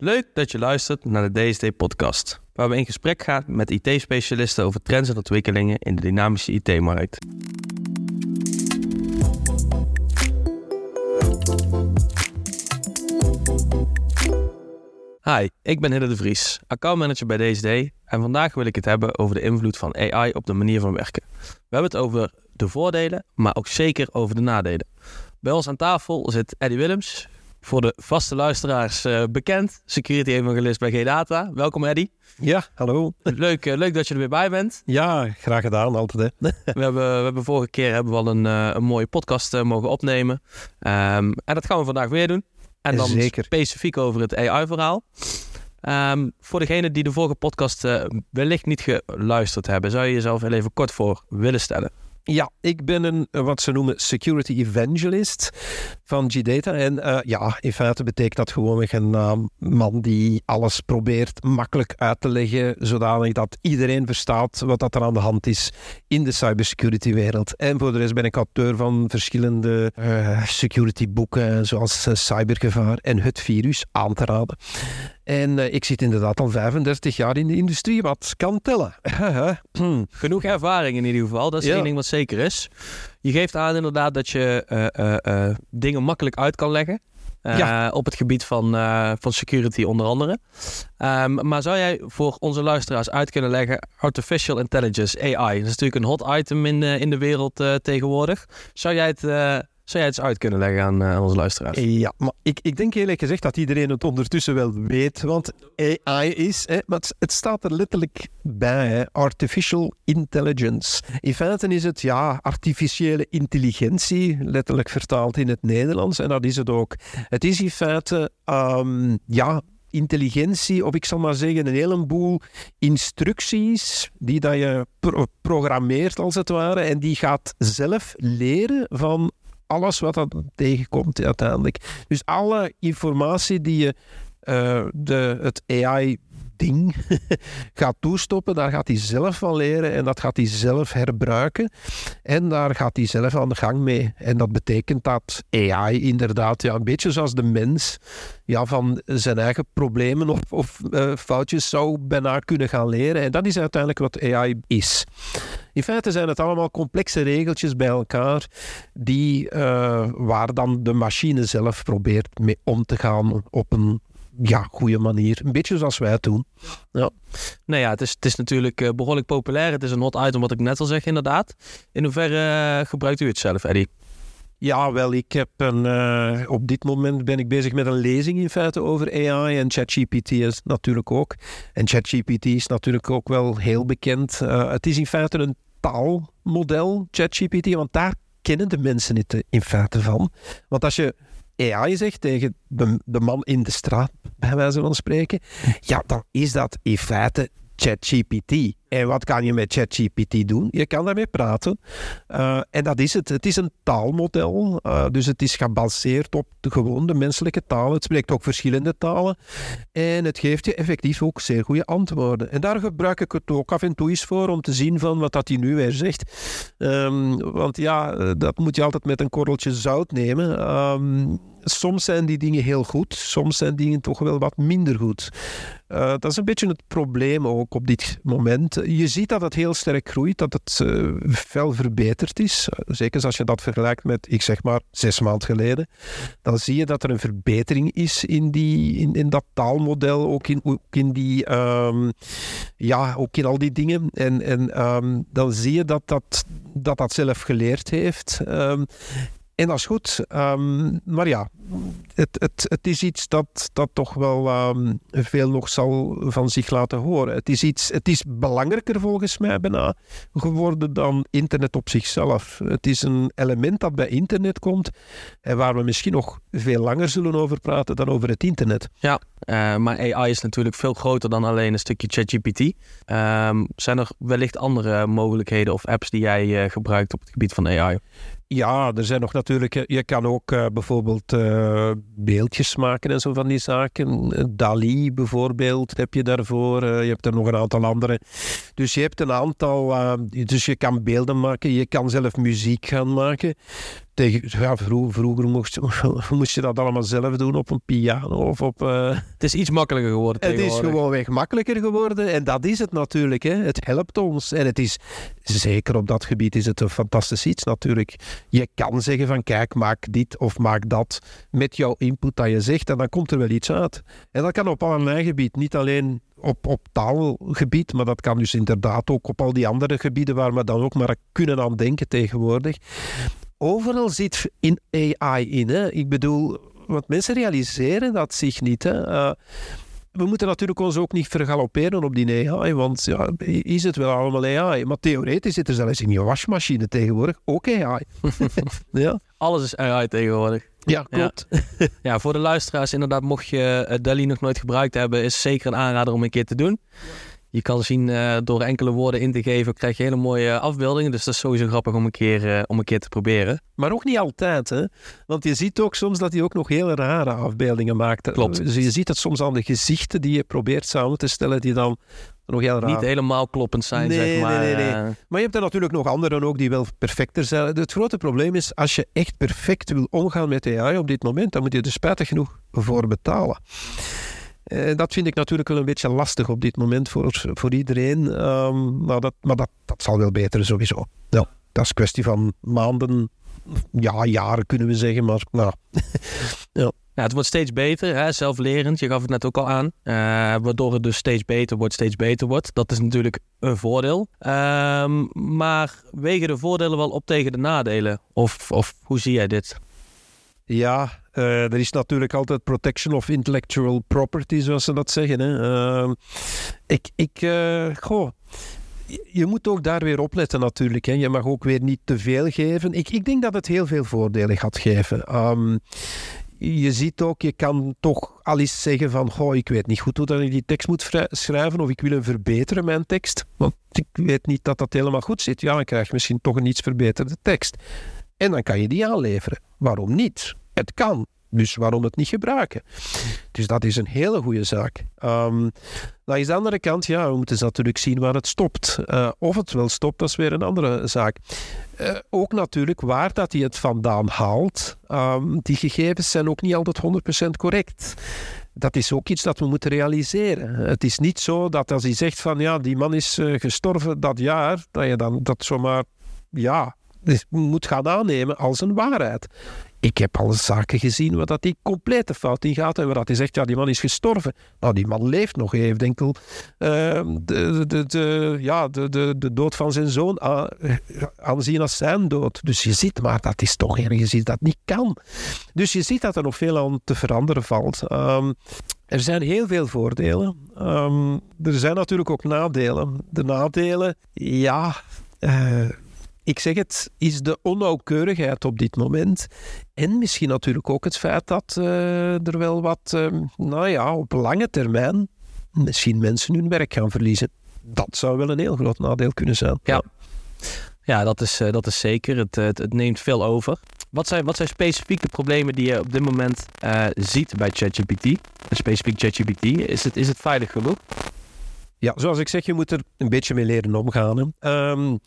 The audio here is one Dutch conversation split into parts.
Leuk dat je luistert naar de DSD-podcast, waar we in gesprek gaan met IT-specialisten over trends en ontwikkelingen in de dynamische IT-markt. Hi, ik ben Hidde de Vries, accountmanager bij DSD en vandaag wil ik het hebben over de invloed van AI op de manier van werken. We hebben het over de voordelen, maar ook zeker over de nadelen. Bij ons aan tafel zit Eddie Willems, voor de vaste luisteraars uh, bekend, security evangelist bij G-Data. Welkom Eddie. Ja, hallo. Leuk, uh, leuk dat je er weer bij bent. Ja, graag gedaan, altijd. Hè. we, hebben, we hebben vorige keer hebben we al een, uh, een mooie podcast mogen opnemen. Um, en dat gaan we vandaag weer doen. En dan Zeker. specifiek over het AI-verhaal. Um, voor degenen die de vorige podcast wellicht niet geluisterd hebben, zou je jezelf heel even kort voor willen stellen? Ja, ik ben een wat ze noemen security evangelist van G-Data. En uh, ja, in feite betekent dat gewoon een uh, man die alles probeert makkelijk uit te leggen, zodanig dat iedereen verstaat wat dat er aan de hand is in de cybersecurity wereld. En voor de rest ben ik auteur van verschillende uh, security boeken, zoals Cybergevaar en Het Virus, aan te raden. En uh, ik zit inderdaad al 35 jaar in de industrie, wat kan tellen. Genoeg ervaring in ieder geval, dat is ja. één ding wat zeker is. Je geeft aan inderdaad dat je uh, uh, dingen makkelijk uit kan leggen. Ja. op het gebied van, van security onder andere. Um, maar zou jij voor onze luisteraars uit kunnen leggen artificial intelligence, AI? Dat is natuurlijk een hot item in, in de wereld tegenwoordig. Zou jij het zou jij eens uit kunnen leggen aan, uh, aan onze luisteraars? Ja, maar ik, ik denk eerlijk gezegd dat iedereen het ondertussen wel weet. Want AI is, hè, maar het, staat er letterlijk bij, hè, artificial intelligence. In feite is het ja, artificiële intelligentie, letterlijk vertaald in het Nederlands. En dat is het ook. Het is in feite, um, ja, intelligentie, of ik zal maar zeggen, een heleboel instructies die dat je pro programmeert als het ware. En die gaat zelf leren van alles wat dat tegenkomt uiteindelijk. Dus alle informatie die je uh, de, het AI ding gaat toestoppen, daar gaat hij zelf van leren en dat gaat hij zelf herbruiken. En daar gaat hij zelf aan de gang mee. En dat betekent dat AI inderdaad, ja, een beetje zoals de mens, ja, van zijn eigen problemen of, of uh, foutjes zou bijna kunnen gaan leren. En dat is uiteindelijk wat AI is. In feite zijn het allemaal complexe regeltjes bij elkaar, die, uh, waar dan de machine zelf probeert mee om te gaan op een ja, goede manier. Een beetje zoals wij het doen. Ja. Nou ja, het is, het is natuurlijk uh, behoorlijk populair. Het is een hot item, wat ik net al zeg, inderdaad. In hoeverre uh, gebruikt u het zelf, Eddie? Ja, wel, ik heb een, uh, op dit moment ben ik bezig met een lezing in feite over AI en ChatGPT is natuurlijk ook. En ChatGPT is natuurlijk ook wel heel bekend. het is in feite een taalmodel, ChatGPT, want daar kennen de mensen het in feite van. Want als je AI zegt tegen de, de man in de straat, bij wijze van spreken, ja, dan is dat in feite ChatGPT. En wat kan je met ChatGPT doen? Je kan daarmee praten. Uh, en dat is het. Het is een taalmodel. Uh, dus het is gebaseerd op de, gewoon de menselijke taal. Het spreekt ook verschillende talen. En het geeft je effectief ook zeer goede antwoorden. En daar gebruik ik het ook af en toe eens voor om te zien van wat dat hij nu weer zegt. Um, want ja, dat moet je altijd met een korreltje zout nemen. Um, soms zijn die dingen heel goed, soms zijn dingen toch wel wat minder goed. Dat is een beetje het probleem ook op dit moment. Je ziet dat het heel sterk groeit, dat het uh, verbeterd is. Zeker als je dat vergelijkt met, ik zeg maar, zes maanden geleden. Dan zie je dat er een verbetering is in, die, in, in dat taalmodel, ook in, ook in die, um, ja, ook in al die dingen. En, en um, dan zie je dat dat, dat, dat zelf geleerd heeft. Um, en dat is goed. Um, maar ja, het, het, het is iets dat, dat toch wel um, veel nog zal van zich laten horen. Het is, iets, het is belangrijker volgens mij bijna geworden dan internet op zichzelf. Het is een element dat bij internet komt en waar we misschien nog veel langer zullen over praten dan over het internet. Ja, uh, maar AI is natuurlijk veel groter dan alleen een stukje ChatGPT. Um, zijn er wellicht andere mogelijkheden of apps die jij uh, gebruikt op het gebied van AI? Ja, er zijn nog natuurlijk. Je kan ook uh, bijvoorbeeld uh, beeldjes maken en zo van die zaken. Dali bijvoorbeeld heb je daarvoor. Je hebt er nog een aantal andere. Dus je hebt een aantal. dus je kan beelden maken. Je kan zelf muziek gaan maken. Tegen, ja, vroeger, vroeger moest, moest, je dat allemaal zelf doen op een piano of op... Uh... Het is iets makkelijker geworden Het is gewoon weg makkelijker geworden en dat is het natuurlijk. Hè. Het helpt ons en het is, zeker op dat gebied is het een fantastisch iets natuurlijk. Je kan zeggen van kijk, maak dit of maak dat met jouw input dat je zegt en dan komt er wel iets uit. En dat kan op allerlei gebied, niet alleen op, op taalgebied, maar dat kan dus inderdaad ook op al die andere gebieden waar we dan ook maar kunnen aan denken tegenwoordig. Overal zit in AI in. Hè? Ik bedoel, want mensen realiseren dat zich niet. Hè? Uh, we moeten natuurlijk ons ook niet vergalopperen op die AI, want ja, is het wel allemaal AI? Maar theoretisch zit er zelfs in je wasmachine tegenwoordig ook AI. ja. Alles is AI tegenwoordig. Ja, klopt. Ja. ja. voor de luisteraars inderdaad, mocht je uh, DALI nog nooit gebruikt hebben, is zeker een aanrader om een keer te doen. Je kan zien uh, door enkele woorden in te geven, krijg je hele mooie afbeeldingen. Dus dat is sowieso grappig om een keer, uh, om een keer te proberen. Maar ook niet altijd, hè? Want je ziet ook soms dat hij ook nog hele rare afbeeldingen maakt. Klopt. Dus je ziet het soms aan de gezichten die je probeert samen te stellen, die dan nog heel raar. Niet helemaal kloppend zijn, nee, zeg maar. Nee, nee, nee. Maar je hebt er natuurlijk nog anderen ook die wel perfecter zijn. Het grote probleem is, als je echt perfect wil omgaan met AI op dit moment, dan moet je er spijtig genoeg voor betalen. Uh, dat vind ik natuurlijk wel een beetje lastig op dit moment voor, voor iedereen. Um, maar dat, maar dat, dat zal wel beter sowieso. Ja, dat is een kwestie van maanden, ja, jaren kunnen we zeggen. Maar nou, ja. Ja, het wordt steeds beter, hè? zelflerend. Je gaf het net ook al aan. Uh, waardoor het dus steeds beter wordt, steeds beter wordt. Dat is natuurlijk een voordeel. Um, maar wegen de voordelen wel op tegen de nadelen? Of, of hoe zie jij dit? Ja, uh, er is natuurlijk altijd protection of intellectual property, zoals ze dat zeggen. Hè. Uh, ik, ik uh, goh, je moet ook daar weer opletten natuurlijk. Hè. Je mag ook weer niet te veel geven. Ik, ik denk dat het heel veel voordelen gaat geven. Um, je ziet ook, je kan toch al eens zeggen van, goh, ik weet niet goed hoe ik die tekst moet schrijven of ik wil hem verbeteren, mijn tekst. Want ik weet niet dat dat helemaal goed zit. Ja, dan krijg je misschien toch een iets verbeterde tekst. En dan kan je die aanleveren. Waarom niet? Het kan. Dus waarom het niet gebruiken? Dus dat is een hele goede zaak. Um, dan is de andere kant, ja, we moeten natuurlijk zien waar het stopt. Uh, of het wel stopt, dat is weer een andere zaak. Uh, ook natuurlijk waar dat hij het vandaan haalt. Um, die gegevens zijn ook niet altijd 100% correct. Dat is ook iets dat we moeten realiseren. Het is niet zo dat als hij zegt van ja, die man is uh, gestorven dat jaar, dat je dan dat zomaar ja, moet gaan aannemen als een waarheid. Ik heb al zaken gezien waar dat die complete fout in gaat en waar dat hij zegt, ja, die man is gestorven. Nou, die man leeft nog even, enkel uh, de, de, de, ja, de, de, de dood van zijn zoon aanzien als zijn dood. Dus je ziet maar, dat is toch ergens iets dat niet kan. Dus je ziet dat er nog veel aan te veranderen valt. Um, er zijn heel veel voordelen. Um, er zijn natuurlijk ook nadelen. De nadelen, ja... Uh, ik zeg het, is de onnauwkeurigheid op dit moment. En misschien natuurlijk ook het feit dat uh, er wel wat, uh, nou ja, op lange termijn misschien mensen hun werk gaan verliezen. Dat zou wel een heel groot nadeel kunnen zijn. Ja, ja dat, is, uh, dat is zeker. Het, het, het, neemt veel over. Wat zijn, wat zijn specifieke problemen die je op dit moment ziet bij ChatGPT? Specifiek ChatGPT. Is het, is het veilig genoeg? Ja, zoals ik zeg, je moet er een beetje mee leren omgaan. Um,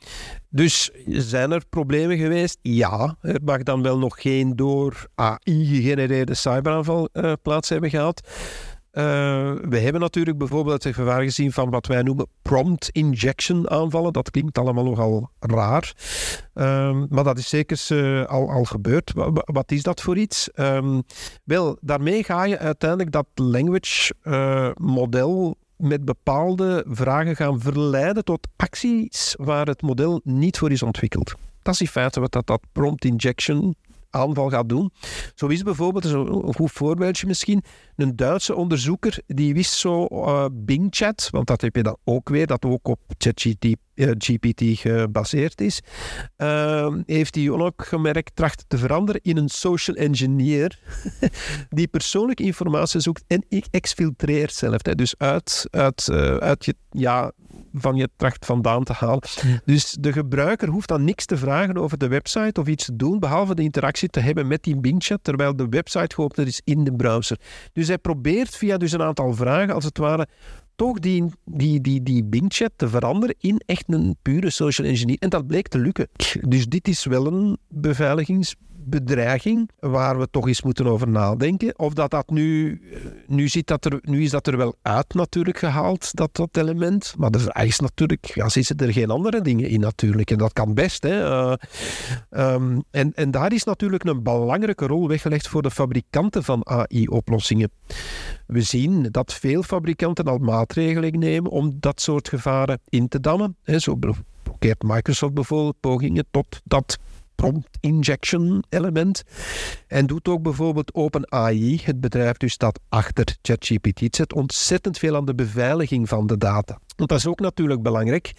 dus zijn er problemen geweest? Ja, er mag dan wel nog geen door AI gegenereerde cyberaanval uh, plaats hebben gehad. Uh, we hebben natuurlijk bijvoorbeeld het gevaar gezien van wat wij noemen prompt injection aanvallen. Dat klinkt allemaal nogal raar. Um, maar dat is zeker uh, al, al gebeurd. Wat, is dat voor iets? Um, wel, daarmee ga je uiteindelijk dat language model met bepaalde vragen gaan verleiden tot acties waar het model niet voor is ontwikkeld. Dat is in feite wat dat, prompt injection aanval gaat doen. Zo is bijvoorbeeld, een goed voorbeeldje misschien, een Duitse onderzoeker die wist zo uh, Bing Chat, want dat heb je dan ook weer, dat ook op ChatGPT uh, gebaseerd is, uh, heeft hij onopgemerkt tracht te veranderen in een social engineer die persoonlijke informatie zoekt en exfiltreert zelf. Hè. Dus uit, uit, uh, uit je, ja, van je tracht vandaan te halen. Dus de gebruiker hoeft dan niks te vragen over de website of iets te doen, behalve de interactie te hebben met die Bing-chat, terwijl de website geopend is in de browser. Dus hij probeert via dus een aantal vragen, als het ware, toch die, die, die, die Bing-chat te veranderen in echt een pure social engineer. En dat bleek te lukken. Dus dit is wel een beveiligings bedreiging waar we toch eens moeten over nadenken. Of dat dat nu, nu, ziet dat er, nu is dat er wel uit natuurlijk gehaald, dat, dat element. Maar de vraag is natuurlijk, ja, zitten er geen andere dingen in natuurlijk? En dat kan best. Hè. Uh, um, en, en daar is natuurlijk een belangrijke rol weggelegd voor de fabrikanten van AI-oplossingen. We zien dat veel fabrikanten al maatregelen nemen om dat soort gevaren in te dammen. He, zo blokkeert Microsoft bijvoorbeeld pogingen tot dat prompt injection element. En doet ook bijvoorbeeld OpenAI, het bedrijf dus dat achter ChatGPT zit, ontzettend veel aan de beveiliging van de data. Want dat is ook natuurlijk belangrijk.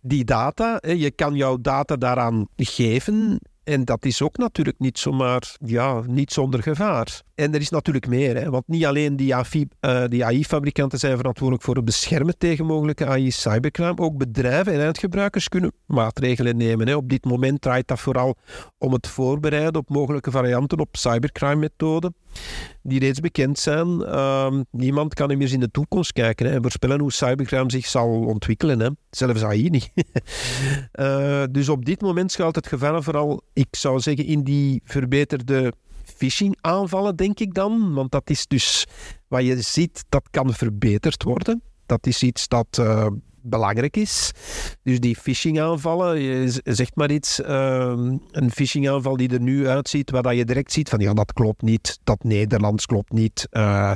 Die data, je kan jouw data daaraan geven en dat is ook natuurlijk niet zomaar, ja, niet zonder gevaar. En er is natuurlijk meer, hè, want niet alleen die, AI-fabrikanten eh, zijn verantwoordelijk voor het beschermen tegen mogelijke AI-cybercrime, ook bedrijven en eindgebruikers kunnen maatregelen nemen. Hè. Op dit moment draait dat vooral om het voorbereiden op mogelijke varianten op cybercrime-methoden die reeds bekend zijn. Uh, niemand kan meer in de toekomst kijken hè, en voorspellen hoe cybercrime zich zal ontwikkelen. Hè. Zelfs AI niet. uh, dus op dit moment schuilt het gevaar vooral, ik zou zeggen, in die verbeterde phishing aanvallen, denk ik dan. Want dat is dus wat je ziet, dat kan verbeterd worden. Dat is iets dat uh, belangrijk is. Dus die phishing aanvallen, je zegt maar iets, uh, een phishing aanval die er nu uitziet, waar je direct ziet van ja, dat klopt niet, dat Nederlands klopt niet. Uh,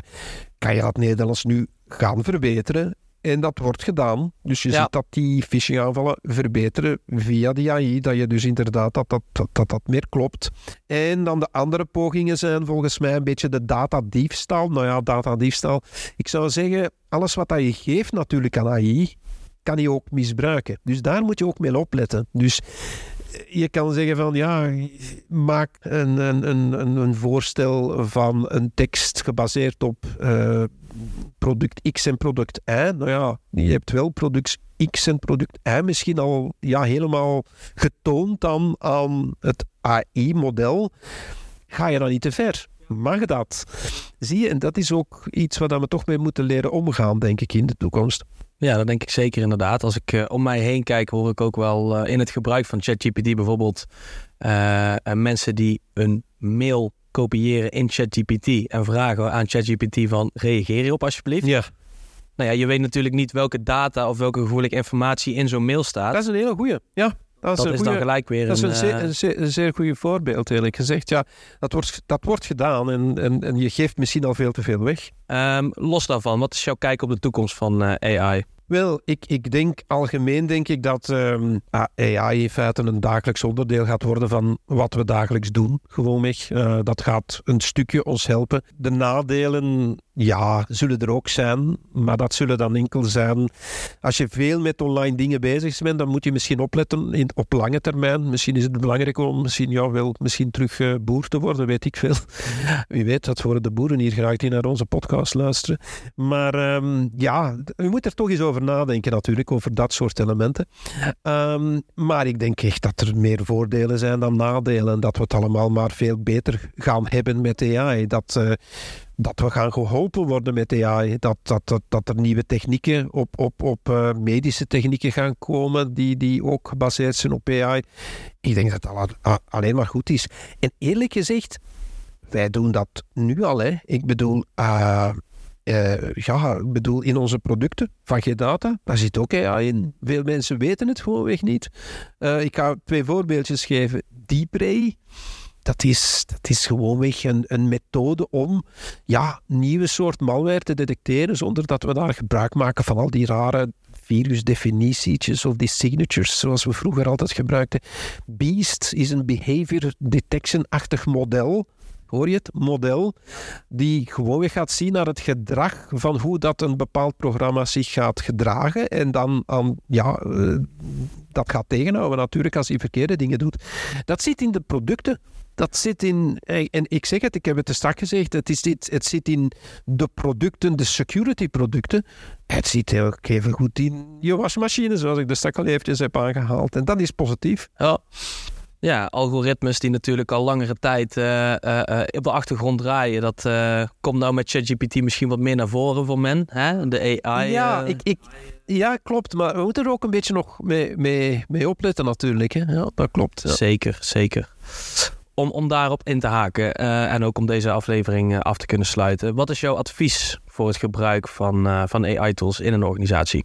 kan je dat Nederlands nu gaan verbeteren? En dat wordt gedaan. Dus je ziet dat die phishing aanvallen verbeteren via die AI. Dat je dus inderdaad dat dat, dat, dat, dat meer klopt. En dan de andere pogingen zijn volgens mij een beetje de datadiefstal. Nou ja, datadiefstal. Ik zou zeggen, alles wat dat je geeft natuurlijk aan AI, kan je ook misbruiken. Dus daar moet je ook mee opletten. Dus je kan zeggen van ja, maak een, een, een, een voorstel van een tekst gebaseerd op uh, product X en product Y. Nou ja, je hebt wel product X en product Y misschien al ja, helemaal getoond dan aan het AI-model. Ga je dan niet te ver? Mag dat? Zie je, en dat is ook iets waar we toch mee moeten leren omgaan, denk ik, in de toekomst. Ja, dat denk ik zeker inderdaad. Als ik uh, om mij heen kijk, hoor ik ook wel uh, in het gebruik van ChatGPT bijvoorbeeld uh, mensen die een mail kopiëren in ChatGPT en vragen aan ChatGPT van reageer hierop alsjeblieft. Ja. Nou ja, je weet natuurlijk niet welke data of welke gevoelige informatie in zo'n mail staat. Dat is een hele goeie. Ja. Dat is, dat is dan gelijk weer dat een... is een, zeer, een, zeer, een zeer goed voorbeeld, eerlijk gezegd. Ja, dat wordt, dat wordt gedaan en, en, en je geeft misschien al veel te veel weg. Um, los daarvan, wat is jouw kijk op de toekomst van uh, AI? Wel, ik, ik denk algemeen denk ik dat um, AI in feite een dagelijks onderdeel gaat worden van wat we dagelijks doen. Gewoonweg. Uh, dat gaat een stukje ons helpen. De nadelen ja, zullen er ook zijn, maar dat zullen dan enkel zijn. Als je veel met online dingen bezig bent, dan moet je misschien opletten in, op lange termijn. Misschien is het belangrijk om misschien, ja, wel, misschien terug uh, boer te worden, weet ik veel. Wie weet, dat worden de boeren hier graag die naar onze podcast luisteren. Maar um, ja, je moet er toch eens over nadenken natuurlijk, over dat soort elementen. Um, maar ik denk echt dat er meer voordelen zijn dan nadelen. En dat we het allemaal maar veel beter gaan hebben met AI. Dat... Uh, dat we gaan geholpen worden met AI. Dat, dat, dat, dat er nieuwe technieken op, op, op uh, medische technieken gaan komen die, die ook gebaseerd zijn op AI. Ik denk dat dat alleen maar goed is. En eerlijk gezegd, wij doen dat nu al. Hè. Ik bedoel, uh, uh, ja, ik bedoel, in onze producten van G-Data, daar zit ook AI in. Veel mensen weten het gewoonweg niet. ik ga twee voorbeeldjes geven. DeepRay dat is, dat is gewoonweg een, een methode om ja, nieuwe soort malware te detecteren zonder dat we daar gebruik maken van al die rare virusdefinitietjes of die signatures, zoals we vroeger altijd gebruikten. Beast is een behavior detection-achtig model hoor je het, model, die gewoonweg gaat zien naar het gedrag van hoe dat een bepaald programma zich gaat gedragen en dan aan, ja, uh, dat gaat tegenhouden natuurlijk als hij verkeerde dingen doet. Dat zit in de producten dat zit in, en ik zeg het, ik heb het te straks gezegd, het, is dit, het zit in de producten, de security producten. Het zit ook even goed in je wasmachine, zoals ik de straks al eventjes heb aangehaald. En dat is positief. Ja. Ja, algoritmes die natuurlijk al langere tijd uh, uh, op de achtergrond draaien. Dat uh, komt nou met ChatGPT misschien wat meer naar voren voor men. Hè? De AI. Ja, ik, ik, ja, klopt. Maar we moeten er ook een beetje nog mee, mee, mee opletten natuurlijk. Hè? Ja, dat klopt. Ja. Zeker, zeker. om, om daarop in te haken en ook om deze aflevering af te kunnen sluiten. Wat is jouw advies voor het gebruik van, van AI-tools in een organisatie?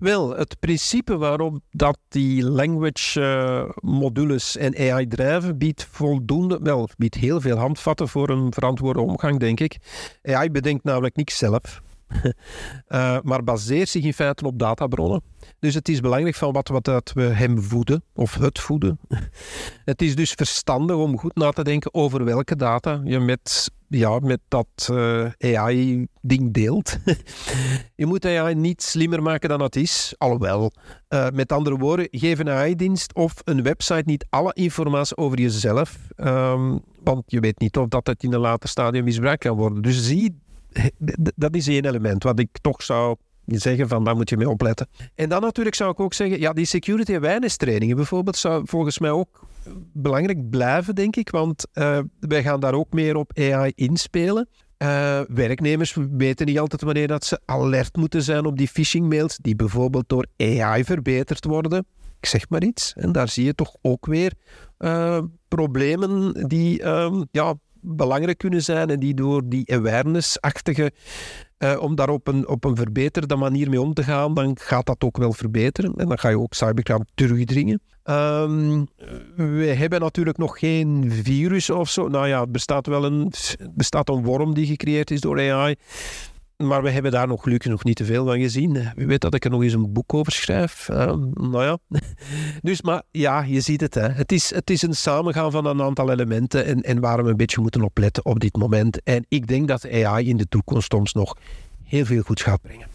Wel, het principe waarop dat die language uh, modules en AI drijven, biedt voldoende, wel, biedt heel veel handvatten voor een verantwoorde omgang, denk ik. AI bedenkt namelijk niks zelf. uh, maar baseert zich in feite op databronnen. Dus het is belangrijk van wat, wat dat we hem voeden, of het voeden. het is dus verstandig om goed na te denken over welke data je met, ja, met dat eh, AI-ding deelt. je moet AI niet slimmer maken dan het is, alhoewel. Uh, met andere woorden, geef een AI-dienst of een website niet alle informatie over jezelf, um, want je weet niet of dat het in een later stadium misbruikt kan worden. Dus zie dat is één element wat ik toch zou zeggen van daar moet je mee opletten. En dan natuurlijk zou ik ook zeggen, ja, die security awareness trainingen bijvoorbeeld zou volgens mij ook belangrijk blijven, denk ik, want uh, wij gaan daar ook meer op AI inspelen. Uh, werknemers weten niet altijd wanneer dat ze alert moeten zijn op die phishing mails die bijvoorbeeld door AI verbeterd worden. Ik zeg maar iets. En daar zie je toch ook weer uh, problemen die um, ja, belangrijk kunnen zijn en die door die awareness-achtige, uh, om daar op een, op een verbeterde manier mee om te gaan, dan gaat dat ook wel verbeteren. En dan ga je ook cybercrime terugdringen. Um, we hebben natuurlijk nog geen virus of zo. Nou ja, er bestaat wel een, bestaat een worm die gecreëerd is door AI. Maar we hebben daar nog gelukkig nog niet te veel van gezien. Wie weet dat ik er nog eens een boek over schrijf. Uh, nou ja. Dus, maar ja, je ziet het. Hè. Het, is, het is een samengaan van een aantal elementen en, en waar we een beetje moeten opletten op dit moment. En ik denk dat AI in de toekomst ons nog heel veel goed gaat brengen.